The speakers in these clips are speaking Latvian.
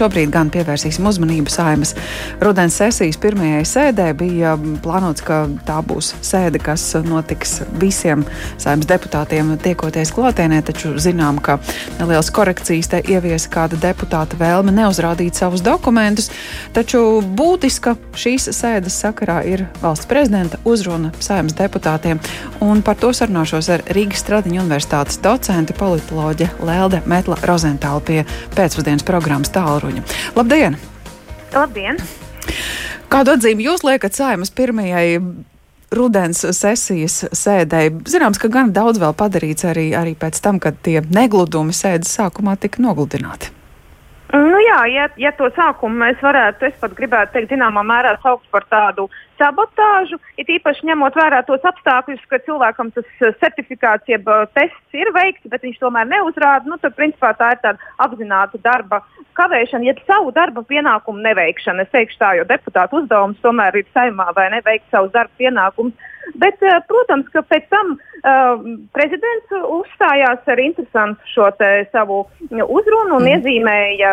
Šobrīd gan pievērsīsim uzmanību saimas rudens sesijas pirmajai sēdē. Bija plānots, ka tā būs sēde, kas notiks visiem saimas deputātiem tiekoties klātienē, taču zinām, ka nelielas korekcijas te ieviesa kāda deputāta vēlme neuzrādīt savus dokumentus. Taču būtiska šīs sēdes sakarā ir valsts prezidenta uzruna saimas deputātiem, un par to sarunāšos ar Rīgas Stradiņu universitātes docenti politoloģe Lelde Metla Rozentāla pie pēcpusdienas programmas tālruņa Bruņa. Labdien! Labdien! Kādu atzīmi jūs liekat saimas pirmajai rudens sesijas sēdēji. Zināms, ka gan daudz vēl padarīts arī, arī pēc tam, kad tie negludumi sēdes sākumā tika nogludināti. Nu jā, ja, ja to sākumu mēs varētu, es pat gribētu teikt, zināmā mērā saukt par tādu sabotāžu, it īpaši ņemot vērā tos apstākļus, ka cilvēkam tas eh, certifikāts jeb eh, tests ir veikts, bet viņš tomēr neuzrāda, nu tad principā tā ir tāda apzināta darba kavēšana, jeb savu darba pienākumu neveikšana. Es teikšu tā, jo deputātu uzdevums tomēr ir saimā vai neveikt savus darba pienākumus. Bet, eh, protams, ka pēc tam uh, prezidents uzstājās ar interesantu šo savu uzrunu un mm. iezīmēja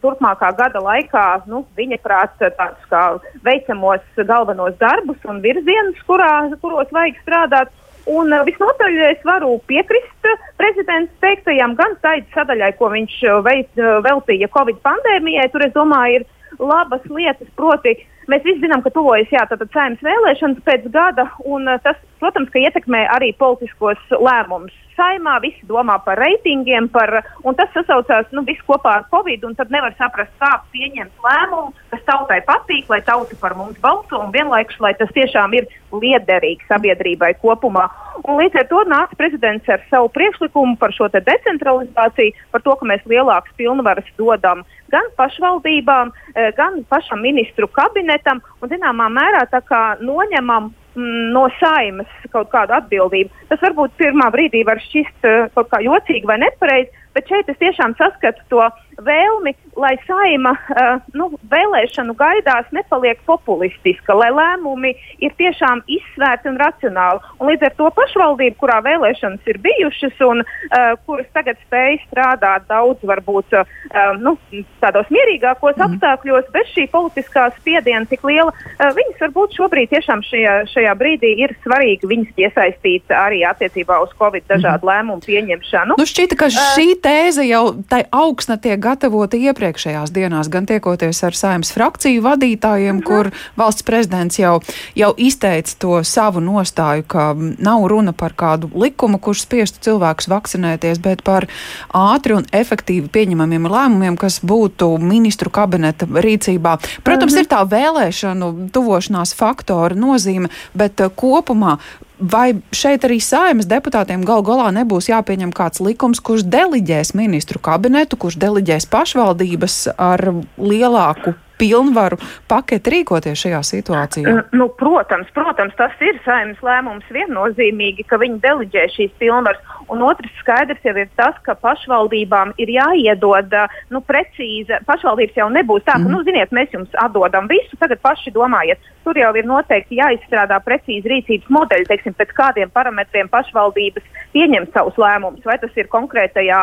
turpmākā gada laikā nu, viņa prāt tādus kā veicamos galvenos darbus un virzienus, kurā, kuros vajag strādāt. Un uh, visnotaļ es varu piekrist prezidents teiktajam gan tai sadaļai, ko viņš veic, veltīja Covid pandēmijai. Tur, es domāju, ir labas lietas, proti, mēs visi zinām, ka tuvojas saimnes vēlēšanas pēc gada, un tas, protams, ietekmē arī politiskos lēmumus saimā, visi domā par reitingiem, par, un tas sasaucās nu, viss kopā ar Covid, un tad nevar saprast, kā pieņemt lēmumu, kas tautai patīk, lai tauta par mums balso, un vienlaikus, lai tas tiešām ir liederīgi sabiedrībai kopumā. Un līdz ar to nāca prezidents ar savu priekšlikumu par šo decentralizāciju, par to, ka mēs lielākas pilnvaras dodam gan pašvaldībām, eh, gan pašam ministru kabinetam, un zināmā mērā noņemam no saimas kaut kādu atbildību. Tas varbūt pirmā brīdī var šķist uh, kaut kā jocīgi vai nepareizi, bet šeit es tiešām saskatu to vēlmi, lai saima uh, nu, vēlēšanu gaidās nepaliek populistiska, lai lēmumi ir tiešām izsvērti un racionāli. Un līdz ar to pašvaldību, kurā vēlēšanas ir bijušas un uh, kuras tagad spēj strādāt daudz, varbūt uh, nu, tādos mierīgākos mm. apstākļos, bez šī politiskā spiediena tik liela, uh, viņas varbūt šobrīd tiešām šajā, šajā brīdī ir svarīgi viņas piesaistīt arī attiecībā uz Covid dažādu mm. lēmumu pieņemšanu. Nu, šķita, ka šī tēze jau tai augstna tiek gatavota iepriekšējās dienās, gan tiekoties ar saimnes frakciju vadītājiem, mhm. kur valsts prezidents jau, jau izteica to savu nostāju, ka nav runa par kādu likumu, kurš spiestu cilvēkus vakcinēties, bet par ātri un efektīvi pieņemamiem lēmumiem, kas būtu ministru kabineta rīcībā. Protams, mhm. ir tā vēlēšanu tuvošanās faktora nozīme, bet uh, kopumā Vai šeit arī saimas deputātiem gal galā nebūs jāpieņem kāds likums, kurš deliģēs ministru kabinetu, kurš deliģēs pašvaldības ar lielāku pilnvaru paketi rīkoties šajā situācijā? Nu, protams, protams, tas ir saimnes lēmums viennozīmīgi, ka viņi deliģē šīs pilnvaras. Un otrs skaidrs jau ir tas, ka pašvaldībām ir jāiedod nu, precīza. Pašvaldības jau nebūs tā, ka, mm. nu, ziniet, mēs jums atdodam visu, tagad paši domājiet. Tur jau ir noteikti jāizstrādā precīzi rīcības modeļi, teiksim, pēc kādiem parametriem pašvaldības pieņem savus lēmumus. Vai tas ir konkrētajā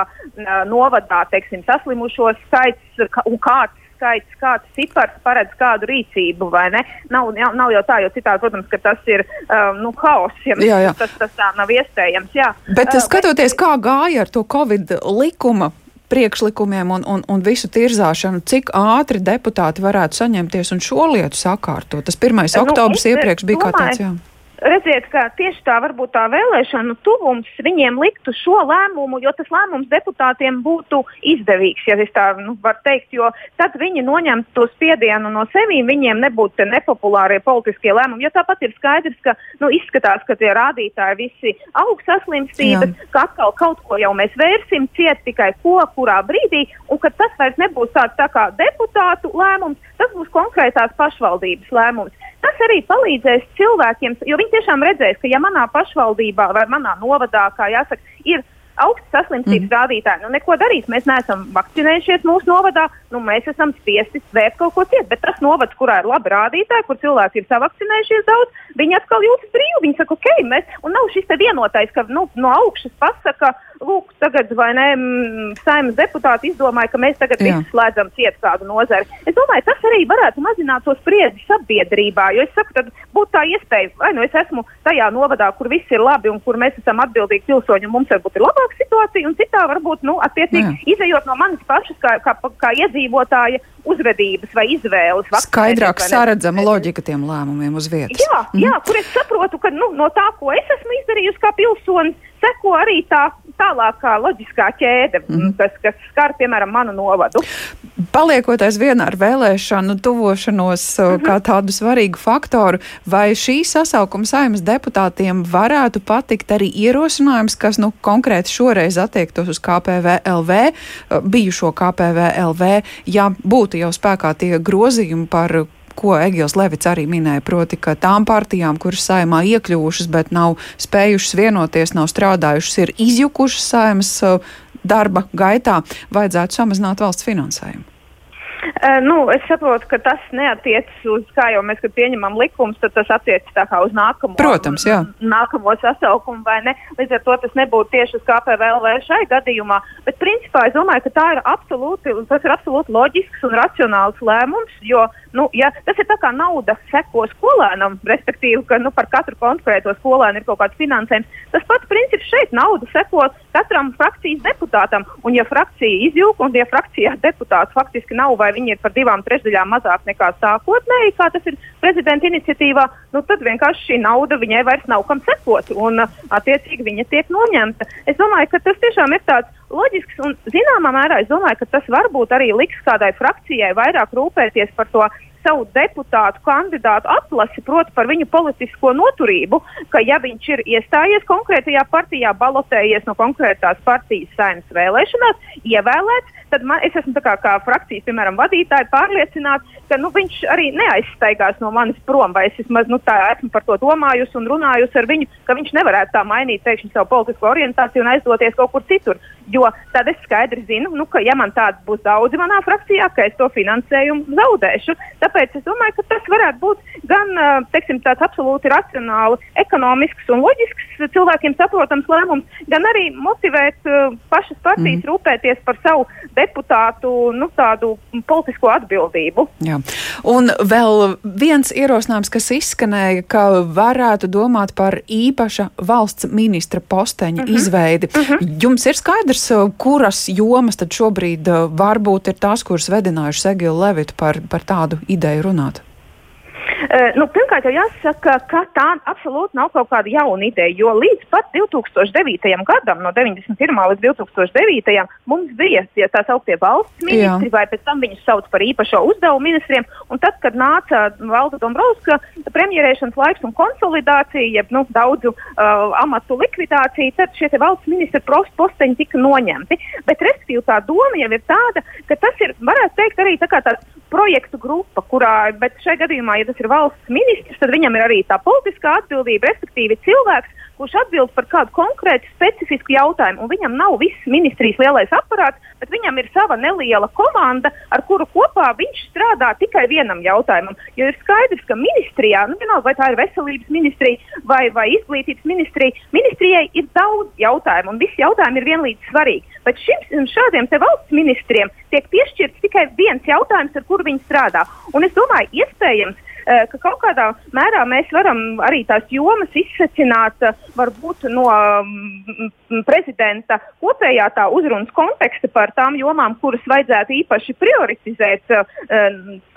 novadā, teiksim, saslimušo skaits un kāds skaits, kāds cipars paredz kādu rīcību, vai ne? Nav, nav, nav jau tā, jo citādi, protams, ka tas ir um, nu, haoss, ja jā, jā. Tas, tas tā nav iespējams. Jā. Bet uh, skatoties, bet... kā gāja ar to Covid likuma priekšlikumiem un, un, un visu tirzāšanu, cik ātri deputāti varētu saņemties un šo lietu sakārtot. Tas 1. Nu, oktobris iepriekš bija domāju, kā tāds. Jā redziet, ka tieši tā varbūt tā vēlēšanu tuvums viņiem liktu šo lēmumu, jo tas lēmums deputātiem būtu izdevīgs, ja tā nu, var teikt, jo tad viņi noņemtu to spiedienu no sevīm, viņiem nebūtu nepopulārie politiskie lēmumi, jo tāpat ir skaidrs, ka nu, izskatās, ka tie rādītāji visi aug saslimstības, Jā. ka atkal kaut ko jau mēs vērsim ciet tikai ko, kurā brīdī, un ka tas vairs nebūs tāds tā kā deputātu lēmums, tas būs konkrētās pašvaldības lēmums. Tas arī palīdzēs cilvēkiem, jo viņi tiešām redzēs, ka ja manā pašvaldībā vai manā novadā, kā jāsaka, ir augsts saslimstības mm. rādītāji. Nu, neko darīt, mēs neesam vakcinējušies mūsu novadā, nu, mēs esam spiesti vērt kaut ko citu. Bet tas novads, kurā ir labi rādītāji, kur cilvēki ir savakcinējušies daudz, viņi atkal jūtas brīvi. Viņi saka, ok, mēs, un nav šis vienotais, ka nu, no augšas pasaka, lūk, tagad vai ne, saimnes deputāti izdomāja, ka mēs tagad Jā. visi slēdzam ciet kādu nozari. Es domāju, tas arī varētu mazināt to spriedzi sabiedrībā, jo es saku, tad būtu tā iespēja, vai nu es esmu tajā novadā, kur viss ir labi un kur mēs esam atbildīgi pilsoņi, un mums varbūt ir labāka situācija, un citā varbūt, nu, attiecīgi izējot no manis pašas kā, kā, kā iedzīvotāja uzvedības vai izvēles. Skaidrāk saredzama loģika tiem lēmumiem uz vietas. Jā, mm. jā kur es saprotu, ka nu, no tā, ko es esmu izdarījusi kā pilsonis, seko arī tā tālākā loģiskā ķēde, mm. kas, kas skar, piemēram, manu novadu. Paliekot aizvien ar vēlēšanu tuvošanos mm -hmm. kā tādu svarīgu faktoru, vai šī sasaukuma saimas deputātiem varētu patikt arī ierosinājums, kas nu, konkrēti šoreiz attiektos uz KPVLV, bijušo KPVLV, ja būtu jau spēkā tie grozījumi par ko Egils Levits arī minēja, proti, ka tām partijām, kuras saimā iekļuvušas, bet nav spējušas vienoties, nav strādājušas, ir izjukušas saimas uh, darba gaitā, vajadzētu samazināt valsts finansējumu. Uh, nu, es saprotu, ka tas neatiecas uz, kā jau mēs pieņemam likumus, tad tas attiecas uz nākamo, Protams, jā. nākamo sasaukumu, vai ne? Līdz ar to tas nebūtu tieši uz KPVLV šai gadījumā. Bet, principā, es domāju, ka tā ir absolūti, tas ir absolūti loģisks un racionāls lēmums, jo nu, ja, tas ir tā kā nauda seko skolēnam, respektīvi, ka nu, par katru konkrēto skolēnu ir kaut kāds finansējums. Tas pats princips šeit nauda seko katram frakcijas deputātam. Un, ja frakcija izjūg, un ja frakcijā deputāts faktiski nav vai viņi ir par divām trešdaļām mazāk nekā sākotnēji, kā tas ir prezidenta iniciatīvā, nu, tad vienkārši šī nauda viņai vairs nav kam sekot, un attiecīgi viņa tiek noņemta. Es domāju, ka tas tiešām ir tāds loģisks un zināmā mērā es domāju, ka tas varbūt arī liks kādai frakcijai vairāk rūpēties par to savu deputātu kandidātu atlasi, proti par viņu politisko noturību, ka ja viņš ir iestājies konkrētajā partijā, balotējies no konkrētās partijas saimnes vēlēšanās, ievēlēts, tad man, es esmu kā, kā frakcijas, piemēram, vadītāja pārliecināts, ka nu, viņš arī neaizstaigās no manis prom, vai es vismaz nu, tā esmu par to domājusi un runājusi ar viņu, ka viņš nevarētu tā mainīt teikšu, savu politisko orientāciju un aizdoties kaut kur citur. Jo tad es skaidri zinu, nu, ka ja man tāds būs daudzi manā frakcijā, ka es to finansējumu zaudēšu. Tāpēc es domāju, ka tas varētu būt gan teiksim, tāds absolūti racionāli, ekonomisks un loģisks cilvēkiem saprotams lēmums, gan arī motivēt pašas partijas mm. rūpēties par savu deputātu nu, tādu politisko atbildību. Jā. Un vēl viens ierosinājums, kas izskanēja, ka varētu domāt par īpaša valsts ministra posteņa mm -hmm. izveidi. Mm -hmm. Jums ir skaidrs, kuras jomas tad šobrīd varbūt ir tās, kuras vedinājušas Egilu Levitu par, par tādu ideju runāt? Uh, nu, pirmkārt, jau jāsaka, ka tā absolūti nav kaut kāda jauna ideja, jo līdz pat 2009. gadam, no 91. līdz 2009. mums bija tie tā sauktie valsts ministri, Jā. vai pēc tam viņus sauc par īpašo uzdevumu ministriem, un tad, kad nāca Valda Dombrovska premjerēšanas laiks un konsolidācija, jeb nu, daudzu uh, amatu likvidācija, tad šie valsts ministri posteņi tika noņemti. Bet, respektīvi, tā doma jau ir tāda, ka tas ir, varētu teikt, arī tā tāds projektu grupa, kurā, bet šajā gadījumā, ja tas ir valsts ministrs, tad viņam ir arī tā politiskā atbildība, respektīvi cilvēks, kurš atbild par kādu konkrētu specifisku jautājumu. Un viņam nav viss ministrijas lielais aparāts, bet viņam ir sava neliela komanda, ar kuru kopā viņš strādā tikai vienam jautājumam. Jo ir skaidrs, ka ministrijā, nu, vienalga, vai tā ir veselības ministrija vai, vai izglītības ministrija, ministrijai ir daudz jautājumu, un visi jautājumi ir vienlīdz svarīgi. Bet šim, šādiem valsts ministriem tiek piešķirts tikai viens jautājums, ar kuru viņi strādā. Un es domāju, iespējams, ka kaut kādā mērā mēs varam arī tās jomas izsacināt varbūt no mm, prezidenta kopējā tā uzrunas konteksta par tām jomām, kuras vajadzētu īpaši prioritizēt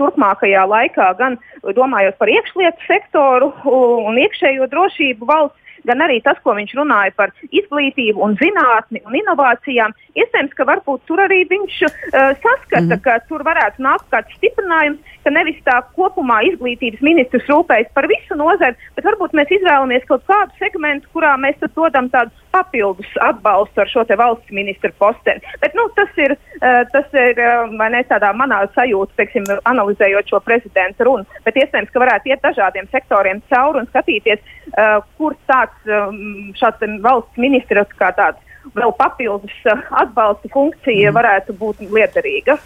turpmākajā laikā, gan domājot par iekšlietu sektoru un iekšējo drošību valsts gan arī tas, ko viņš runāja par izglītību un zinātni un inovācijām. Iespējams, ka varbūt tur arī viņš uh, saskata, mm -hmm. ka tur varētu nākt kāds stiprinājums, ka nevis tā kopumā izglītības ministrs rūpējas par visu nozari, bet varbūt mēs izvēlamies kaut kādu segmentu, kurā mēs dodam tādu papildus atbalstu ar šo valsts ministra posteni. Bet nu, tas ir, uh, tas ir uh, ne, tādā manā sajūta, teiksim, analizējot šo prezidenta runu. Bet iespējams, ka varētu iet dažādiem sektoriem cauri un skatīties, uh, kur tāds šāds, um, šāds valsts ministrs kā tāds vēl papildus uh, atbalsta funkcija mm. varētu būt liederīga.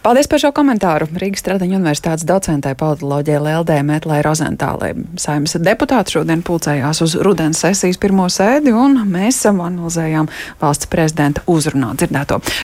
Paldies par šo komentāru. Rīgas Stradiņa universitātes docentē politoloģijai Lēldē Metlai Rozentālē. Saimnes deputāti šodien pulcējās uz rudens sesijas pirmo sēdi, un mēs analizējām valsts prezidenta uzrunā dzirdēto.